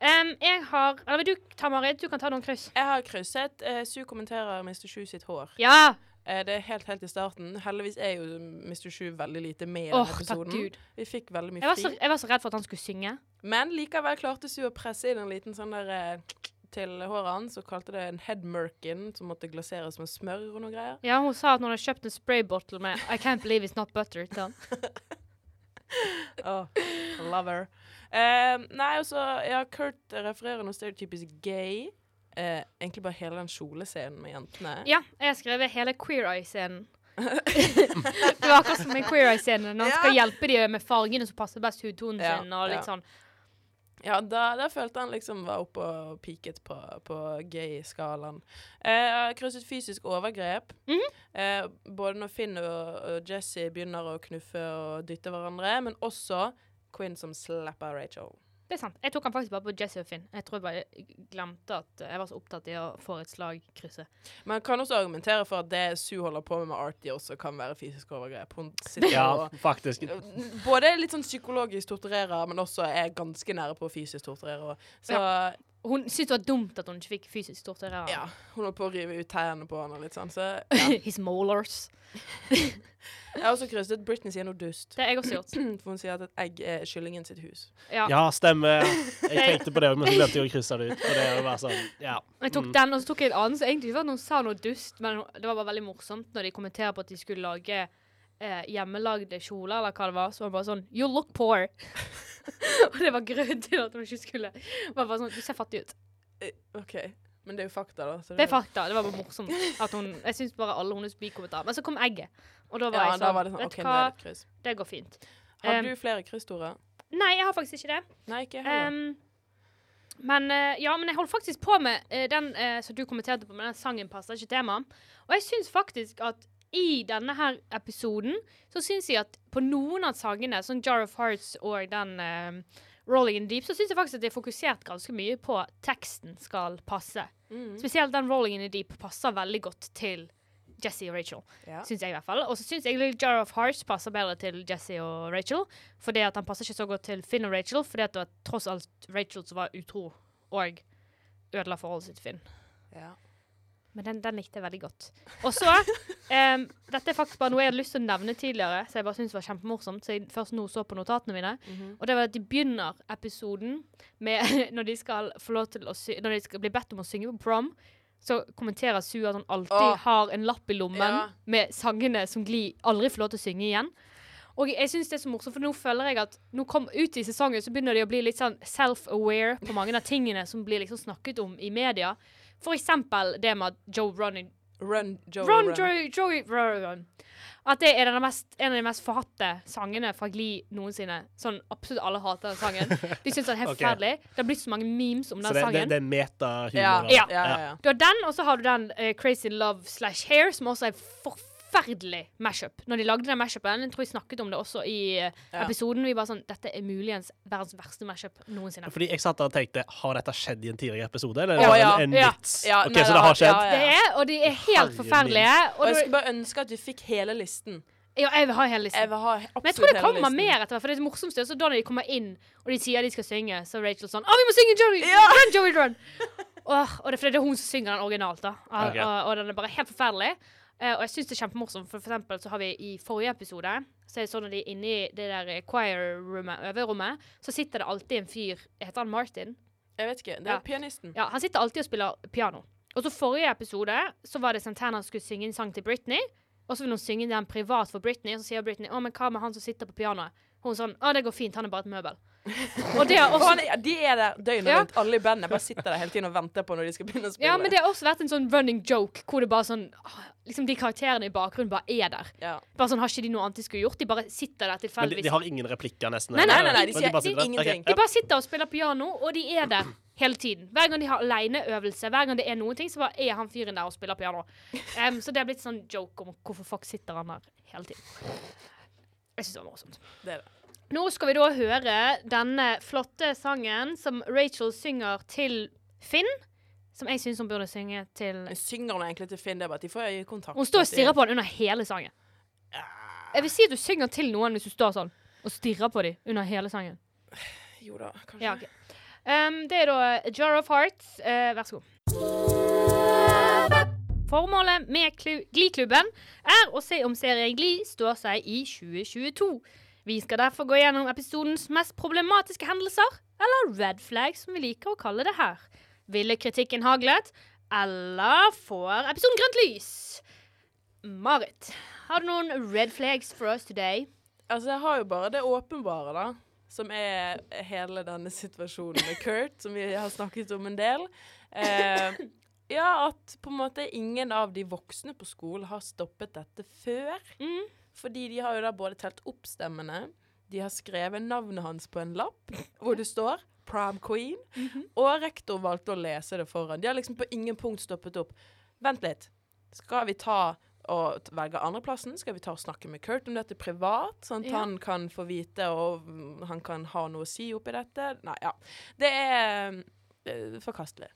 Um, jeg har Eller vil du ta, Marit? Du kan ta noen kryss. Jeg har krysset. Eh, Su kommenterer Mr. Sju sitt hår. Ja! Eh, det er helt helt i starten. Heldigvis er jo Mr. Sju veldig lite med i Åh, denne takk. Gud. Vi fikk veldig mye Jeg var, så, fri. jeg var så redd for at han skulle synge. Men likevel klarte Sue å presse inn en liten sånn der eh, til håret hans, og kalte det en headmerkin, som måtte glaseres med smør og noe greier. Ja, hun sa at hun hadde kjøpt en spraybottle med I can't believe it's not butter. til han. Oh, lover. Uh, nei, altså, ja, Kurt refererer noe stereotypisk gay. Eh, egentlig bare hele den kjolescenen med jentene. Ja, jeg har skrevet hele Queer Eye-scenen. det var akkurat som en Queer Eye-scenen. Når han skal hjelpe dem med fargene som passer best hudtonen Ja, sin. og litt ja. sånn. Ja, da, da følte han liksom var oppe og peaket på, på gay-skalaen. Eh, krysset fysisk overgrep. Mhm. eh, både når Finn og, og Jesse begynner å knuffe og dytte hverandre, men også Quinn som slapper Rachel. Det er sant. Jeg tok han faktisk bare på Jesse og Finn. Jeg tror jeg bare glemte at jeg var så opptatt i å få et slag-krysset. Man kan også argumentere for at det Sue holder på med med Artie, også kan være fysisk overgrep. Hun sitter Ja, og faktisk. både litt sånn psykologisk torturerer, men også er ganske nære på å fysisk torturere. Så Så Hun syntes det var dumt at hun ikke fikk fysisk torturere Ja, hun holdt på å rive ut tærne på han og litt sånn, så His molars. Jeg har også krysset Britney sier noe dust. Det har jeg også gjort. For hun sier at et egg er kyllingen sitt hus. Ja. Ja, stemmer. Jeg tenkte på det, men så glemte jeg å krysse det ut. For det var sånn, ja. Jeg tok Mm. den, og så tok jeg en annen som egentlig ikke var at hun sa noe dust, men det var bare veldig morsomt når de kommenterer på at de skulle lage eh, hjemmelagde kjoler, eller hva det var. Så var det bare sånn You look poor. og det var grunnen til at hun ikke skulle Det var bare sånn Du ser fattig ut. Eh, OK. Men det er jo fakta, da. Det er fakta. Det var bare morsomt. At hun, jeg syns bare alle hennes bikommentarer. Men så kom egget. Og da var Ja, jeg sånn, var det sånn Vet du okay, hva, det det går fint. Har du flere kryss, Tore? Nei, jeg har faktisk ikke det. Nei, ikke heller. Um, men eh, ja, men jeg holdt faktisk på med eh, den som du kommenterte på, men den sangen passer ikke temaet. Og jeg syns faktisk at i denne her episoden så syns jeg at på noen av sangene, sånn Jar of Hearts og den uh, Rolling in Deep, så syns jeg faktisk at det er fokusert ganske mye på at teksten skal passe. Mm. Spesielt den Rolling in the Deep passer veldig godt til Jesse og Rachel. Ja. Syns jeg i hvert fall. Og så syns jeg Little Jar of Hearts passer bedre til Jesse og Rachel. Fordi at han passer ikke så godt til Finn og Rachel, fordi at det var tross alt Rachel som var utro og ødela forholdet sitt til Finn. Ja. Men den, den likte jeg veldig godt. Og så um, Dette er faktisk bare noe jeg hadde lyst til å nevne tidligere, så jeg bare syntes var kjempemorsomt. Så jeg først nå så på notatene mine. Mhm. Og det var at de begynner episoden med Når de skal få lov til å sy Når de skal bli bedt om å synge på prom, så kommenterer Sue at hun alltid Åh. har en lapp i lommen Ja. med sangene som Gli aldri får lov til å synge igjen. Og jeg synes det er så morsomt, for nå føler jeg at nå kom ut i sesongen, så begynner de å bli litt sånn self-aware på mange av tingene som blir liksom snakket om i media. For eksempel det med at Joe Ronny. Run, Joe Run, run. Joe, Joey, run, run. At det er mest, en av de mest forhatte sangene fra Glee noensinne. Sånn absolutt alle hater den sangen. De syns den er helt okay. forferdelig. Det har blitt så mange memes om den så det, sangen. det er metahumor. Ja, ja, ja, ja. Du har den, og så har du den uh, Crazy Love slash Hair, som også er forferdelig mashup. Når de lagde den mashupen, jeg tror jeg snakket om det også i eh, Ja. episoden, vi bare sånn Dette er muligens verdens verste mashup noensinne. Fordi jeg satt der og tenkte Har dette skjedd i en tidligere episode, eller ja, det ja, en, vits? Ja, OK, nei, så det har skjedd? ja, ja. Det er, og de er helt Herre forferdelige. Og Og jeg skulle bare ønske at vi fikk hele listen. ja, jeg vil ha hele listen. Jeg vil ha Men jeg tror det kommer mer etter hvert. For det morsomste er så da når de kommer inn og de sier de skal synge, så er Rachel sånn Å, vi må synge Joey! Ja! Run, Joey, run! og, og det er fordi det er hun som synger den originalt, da. Og, okay. og, og den er bare helt forferdelig. Eh, og jeg syns det er kjempemorsomt, for, for eksempel så har vi i forrige episode Så er det sånn når de er inne i det der choir-rommet, øverrommet, så sitter det alltid en fyr Heter han Martin? Jeg vet ikke. Det Ja. er pianisten. Ja, han sitter alltid og spiller piano. Og så forrige episode så var det Santana som skulle synge en sang til Britney. Og så vil hun synge den privat for Britney, og så sier Britney å, men hva med han som sitter på pianoet? Hun sånn å, det går fint, han er bare et møbel. Og det har også han er, de er der døgnet Ja. rundt. Alle i bandet bare sitter der hele tiden og venter på når de skal begynne å spille. Ja, men det har også vært en sånn running joke hvor det bare sånn Liksom de karakterene i bakgrunnen bare er der. Ja. Bare sånn har ikke de noe annet de skulle gjort, de bare sitter der Men de, de har ingen replikker, nesten? Nei, nei, nei, nei, de sier, de, bare de sitter der. ingenting. Ok, De bare sitter og spiller piano, og de er der hele tiden. Hver gang de har aleneøvelse, hver gang det er noen ting, så bare er han fyren der og spiller piano. Um, så det er blitt sånn joke om hvorfor fuck sitter han der hele tiden. Jeg syns det var morsomt. Det er det. Nå skal vi da høre denne flotte sangen som Rachel synger til Finn. Som jeg syns hun burde synge til Men synger hun egentlig til Finn? Det er bare at de får kontakt Hun står og stirrer på han under hele sangen. Jeg vil si at du synger til noen hvis du står sånn og stirrer på dem under hele sangen. Jo da, kanskje. Ja, okay. Um, det er da A Jar of Hearts. Uh, vær så god. Formålet med Klu- Glee-klubben er å se om serien Gli står seg i 2022. Vi skal derfor gå gjennom episodens mest problematiske hendelser, eller red flags, som vi liker å kalle det her. Ville kritikken haglet, eller får episoden grønt lys? Marit, har du noen red flags for oss today? Altså, jeg har jo bare det åpenbare, da. Som er hele denne situasjonen med Kurt, som vi har snakket om en del. Eh, ja, at på en måte ingen av de voksne på skolen har stoppet dette før. Mm. Fordi de har jo da både telt opp stemmene, de har skrevet navnet hans på en lapp hvor det står 'Prom Queen', og rektor valgte å lese det foran. De har liksom på ingen punkt stoppet opp. Vent litt. Skal vi ta og velge andreplassen? Skal vi ta og snakke med Kurt om dette privat, sånn at Ja. han kan få vite og mm, han kan ha noe å si oppi dette? Nei, ja. Det er eh, forkastelig.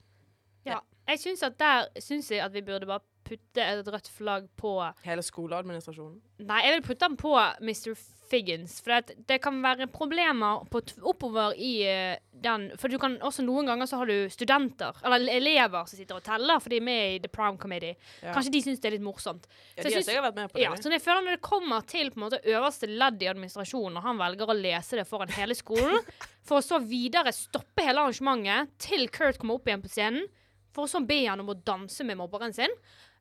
Ja. Jeg syns at der syns jeg at vi burde bare putte et rødt flagg på Hele skoleadministrasjonen. Nei, jeg vil putte den på Mr. Figgins. For det, det kan være problemer oppover i eh, den For du kan også noen ganger så har du studenter, eller elever, som sitter og teller, for de er med i The Prime Committee. Ja. Kanskje de syns det er litt morsomt. Ja, de jeg har sikkert vært med på det. Ja, så jeg føler Når det kommer til på en måte øverste ledd i administrasjonen, og han velger å lese det foran hele skolen, for å så videre stoppe hele arrangementet til Kurt kommer opp igjen på scenen, for å så be han om å danse med mobberen sin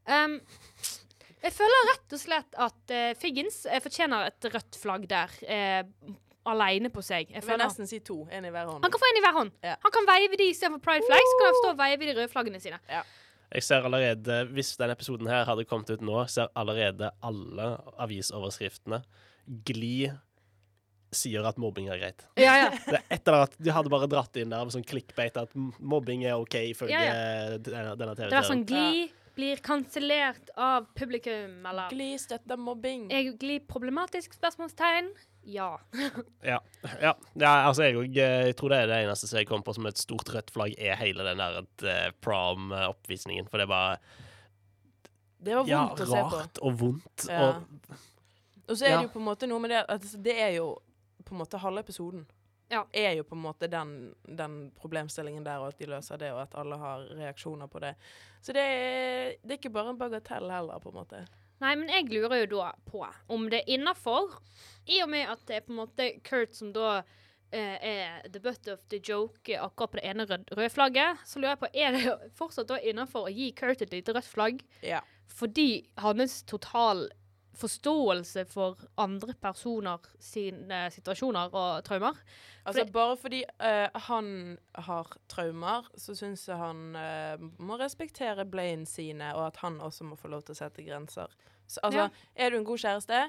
um, Jeg føler rett og slett at uh, Figgins eh, fortjener et rødt flagg der, uh, aleine på seg. Jeg Jeg vil nesten si to. En i hver hånd. Han kan få en i hver hånd. Ja. Han kan veive de istedenfor pride flags. Så kan han stå og veive de røde flaggene sine. Jeg ser allerede, Hvis denne episoden her hadde kommet ut nå, ser allerede alle avisoverskriftene Gli sier at mobbing er greit. Ja, ja. Det er etter at De hadde bare dratt inn der med sånn clickbait at mobbing er OK ifølge Ja, denne, denne Det var sånn TV-serien. Gli blir kansellert av publikum, eller Gli støtter mobbing. Er Gli problematisk? Spørsmålstegn. Ja. Ja, ja, ja altså jeg, eh, jeg tror det er det eneste som jeg kom på som et stort rødt flagg, er hele den der eh, prom-oppvisningen. For det er bare Det var ja, vondt å se på. rart og vondt. Ja. Og, Og så er Ja. det jo på en måte noe med det at det er jo på en måte halve episoden. Ja. Er jo på en måte den, den problemstillingen der, og at de løser det, og at alle har reaksjoner på det. Så det er, det er ikke bare en bagatell heller, på en måte. Nei, men jeg lurer jo da på om det er innafor, i og med at det er på en måte Kurt som da eh, er the butt of the joke akkurat på det ene rød røde flagget, så lurer jeg på er det fortsatt da innafor å gi Kurt et lite rødt flagg Ja. fordi hans total forståelse for andre personer sine situasjoner og traumer. Altså, Fordi- bare fordi uh, han har traumer, så syns jeg han uh, må respektere Blaine sine, og at han også må få lov til å sette grenser. Så, altså, Ja. er du en god kjæreste,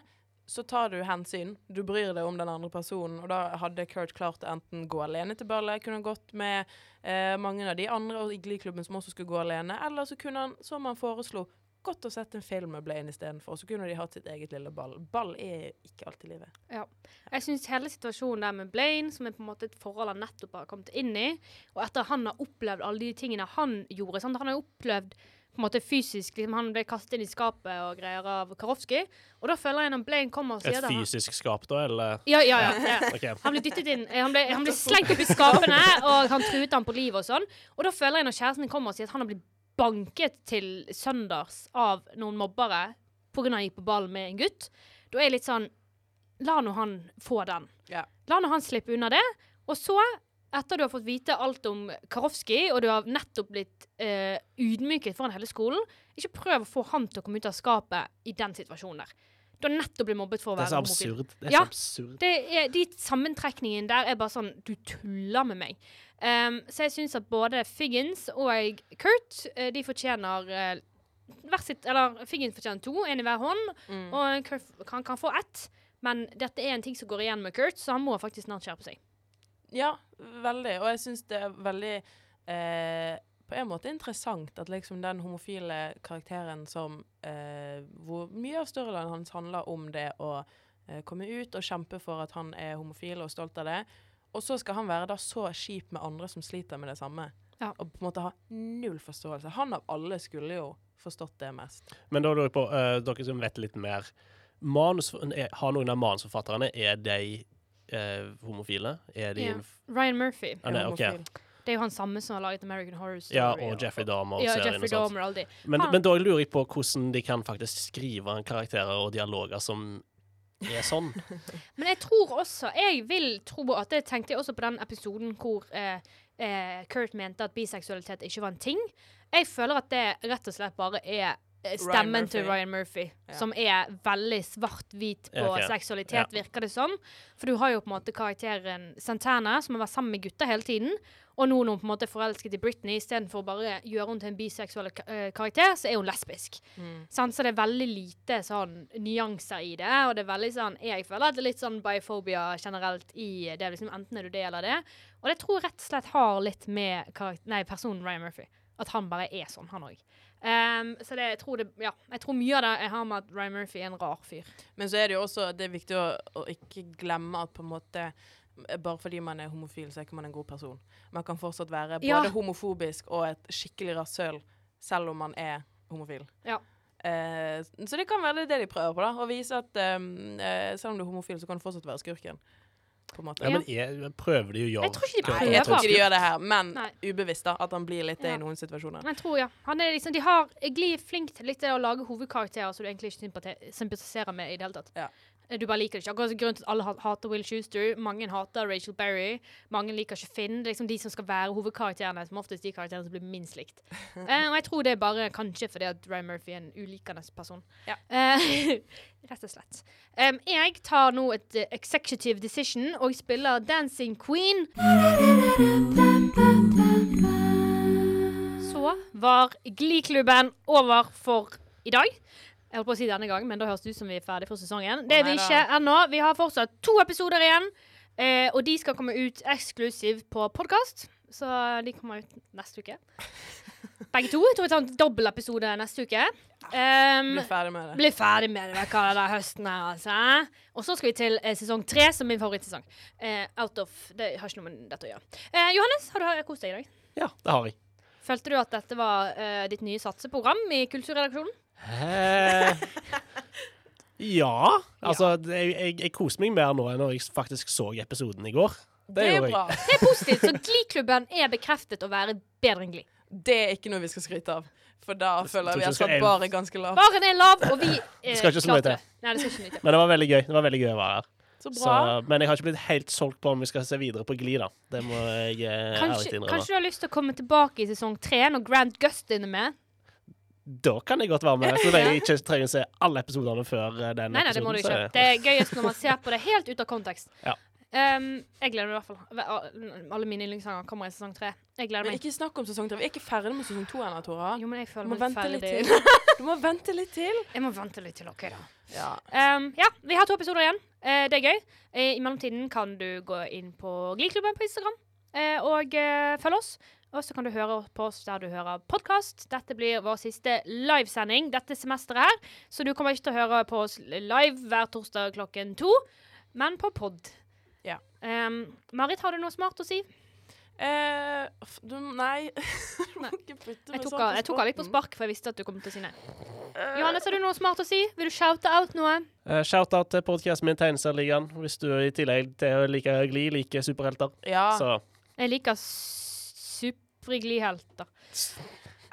så tar du hensyn. Du bryr deg om den andre personen, og da hadde Kurt klart å enten gå alene til ballet, kunne gått med uh, mange av de andre i Glee-klubben som også skulle gå alene, eller så kunne han, som han foreslo, gått å sett en film med Blaine istedenfor, så kunne de hatt sitt eget lille ball. Ball er ikke alltid livet. Jeg syns hele situasjonen der med Blaine, som er på en måte et forhold han nettopp har kommet inn i, og etter han har opplevd alle de tingene han gjorde sant? Han har jo opplevd på en måte fysisk liksom, Han ble kastet inn i skapet og greier av Karofsky. Og da føler jeg når Blaine kommer og sier det Et fysisk skap, da, eller? Ja, ja, ja. ja. okay. Han ble dyttet inn eh, Han ble, han ble slengt opp i skapene, og han truet ham på livet og sånn. Og da føler jeg når kjæresten kommer og sier at han har blitt banket til søndags av noen mobbere pga. han gikk på ball med en gutt, da er jeg litt sånn La nå han få den. Ja. La nå han slippe unna det. Og så, etter du har fått vite alt om Karofsky, og du har nettopp blitt eh, ydmyket foran hele skolen, ikke prøv å få han til å komme ut av skapet i den situasjonen der. Du har nettopp blitt mobbet for å Det er så være homofil. absurd. Det er Ja. så absurd. Det er, de sammentrekningene der er bare sånn Du tuller med meg. Um, så jeg syns at både Figgins og Kurt eh, de fortjener hver sitt Eller Figgins fortjener to, én i hver hånd, Mm. og Kurt kan, kan få ett. Men dette er en ting som går igjen med Kurt, så han må faktisk snart skjerpe seg. Ja, veldig. Og jeg syns det er veldig eh, På en måte interessant at liksom den homofile karakteren som eh, Hvor mye av storylinen hans handler om det å eh, komme ut og kjempe for at han er homofil og stolt av det. Og så skal han være da så kjip med andre som sliter med det samme. Ja. Og på en måte ha null forståelse. Han av alle skulle jo forstått det mest. Men da lurer jeg på, uh, dere som vet litt mer manus, er, Har noen av manusforfatterne Er de uh, homofile? Er de Ja. Ryan Murphy. er nei. Homofil. Det er jo han samme som har laget American Horror Story. Ja, og Jeffrey Dahmer. Ja, Jeffrey. Dahmer, alle. Men, men da lurer jeg på hvordan de kan faktisk skrive karakterer og dialoger som er sånn. Men jeg tror også Jeg vil tro at Det tenkte jeg også på den episoden hvor eh, eh, Kurt mente at biseksualitet ikke var en ting. Jeg føler at det rett og slett bare er stemmen til Ryan Murphy, Ja. som er veldig svart-hvit på okay. ok. seksualitet, virker det som. For du har jo på en måte karakteren Santana, som har vært sammen med gutter hele tiden. Og nå når hun på en måte er forelsket i Britney, istedenfor å bare gjøre henne til en biseksuell eh, karakter, så er hun lesbisk. Mm. Sånn, Så det er veldig lite sånn nyanser i det. Og det er veldig sånn Jeg føler at det er litt sånn biphobia generelt i det. Liksom, enten er du det eller det. Og det tror jeg rett og slett har litt med nei, personen Ryan Murphy. At han bare er sånn, han òg. Så det, jeg, tror det, ja, jeg tror mye av det jeg har med at Ryan Murphy er en rar fyr. Men så er det jo også det er viktig å, å ikke glemme at på en måte bare fordi man er homofil, så er ikke man en god person. Man kan fortsatt være både Ja. homofobisk og et skikkelig rasshøl, selv om man er homofil. Ja. Uh, så det kan være det de prøver på, da. Å vise at um, uh, selv om du er homofil, så kan du fortsatt være skurken. På en måte. Ja, men er, prøver de å gjøre Jeg tror ikke de Nei, jeg tror ikke de gjør det her, men Nei. ubevisst, da. At han blir litt det Ja. i noen situasjoner. Jeg tror, ja. Han er liksom, de har, er flink til litt det å lage hovedkarakterer som du egentlig ikke sympatiserer med i det hele tatt. Ja. Du bare liker det ikke. Akkurat grunnen til at alle hater Will Schuster. Mange hater Rachel Berry. Mange liker ikke Finn. Det er liksom de som skal være hovedkarakterene, som oftest de karakterene som blir minst likt. Eh, og jeg tror det er bare kanskje fordi at Ryan Murphy er en ulikende person. Ja. Eh, rett og slett. Um, jeg tar nå et uh, executive decision og spiller Dancing Queen. Så var Glee-klubben over for i dag. Jeg holdt på å si denne gang, men da høres det ut som vi er ferdig for sesongen. Det er vi ikke ennå. Vi har fortsatt to episoder igjen. Eh, og de skal komme ut eksklusivt på podkast. Så de kommer ut neste uke. Begge to. Jeg tror vi tar en dobbeltepisode neste uke. Um, blir ferdig med det. bli ferdig med det hva er det der høsten her, altså. Og så skal vi til eh, sesong tre, som er min favorittsesong. Eh, out of Det har ikke noe med dette å gjøre. Eh, Johannes, har du kost deg i dag? Ja, det har jeg. Følte du at dette var eh, ditt nye satseprogram i Kulturredaksjonen? Ja. Altså, jeg, jeg, jeg koser meg mer nå enn når jeg faktisk så episoden i går. Det er bra. Det er positivt. Så Glee-klubben er bekreftet å være bedre enn Glee. Det er ikke noe vi skal skryte av. For da føler jeg vi at har er ganske lavt. Baren er lav, og vi eh, skal ikke så mye til. det. Nei, det skal ikke så mye til. Men det var veldig gøy. Det var veldig gøy å være her. Så Så, men jeg har ikke blitt helt solgt på om vi skal se videre på Gli, da. Det må jeg eh, ærlig Kanskje, innrømme. kanskje du har lyst til å komme tilbake i sesong tre, når Grant Gustin er med? Da kan jeg godt være med. Så jeg ikke trenger å se alle episodene før eh, den Nei, nei, det må du ikke. Det er gøyest når man ser på det helt ut av kontekst. Ja. Um, jeg gleder meg i hvert fall. Alle mine yndlingssanger kommer i sesong tre. Jeg gleder Men meg. ikke snakk om sesong tre. Vi er ikke ferdig med sesong to ennå, Tora. Jo, men jeg Du føler må meg vente litt ferdig. til. Du må vente litt til. Jeg må vente litt til, OK, da. Ja. Um, ja, vi har to episoder igjen. Uh, det er gøy. Uh, I mellomtiden kan du gå inn på Gliklubben på Instagram uh, og uh, følge oss. Og så kan du høre på oss der du hører podkast. Dette blir vår siste livesending dette semesteret her. Så du kommer ikke til å høre på oss live hver torsdag klokken to, men på pod. Ja. Um, Marit, har du noe smart å si? Eh, f- du, nei. Nei. Jeg tok, sånn jeg tok av litt på spark, for jeg visste at du kom til å si nei. Eh, Johannes, har du noe smart å si? Vil du shoute out noe? Uh, Shout-out til podkasten min Tegneserieligaen, hvis du i tillegg til å like Gli liker superhelter. Ja. Så Jeg liker superglihelter.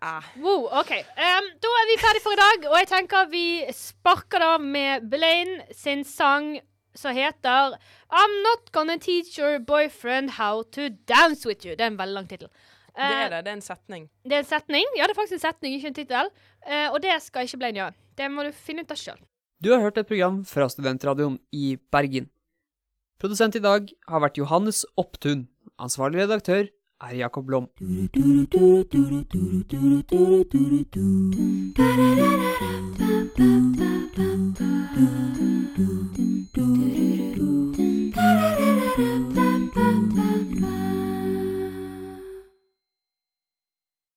Ah. Wow, OK. Um, da er vi ferdig for i dag, og jeg tenker vi sparker det av med Blaine sin sang som heter I'm Not Gonna Teach Your Boyfriend How To Dance With You. Det er en veldig lang tittel. Det Eh, er det. Det er en setning. det er en setning. Ja, det er faktisk en setning, ikke en tittel. Uh, og det skal ikke Blaine gjøre. Det må du finne ut av sjøl. Du har hørt et program fra Studentradioen i Bergen. Produsent i dag har vært Johannes Opptun. Ansvarlig redaktør är Jacob Blom.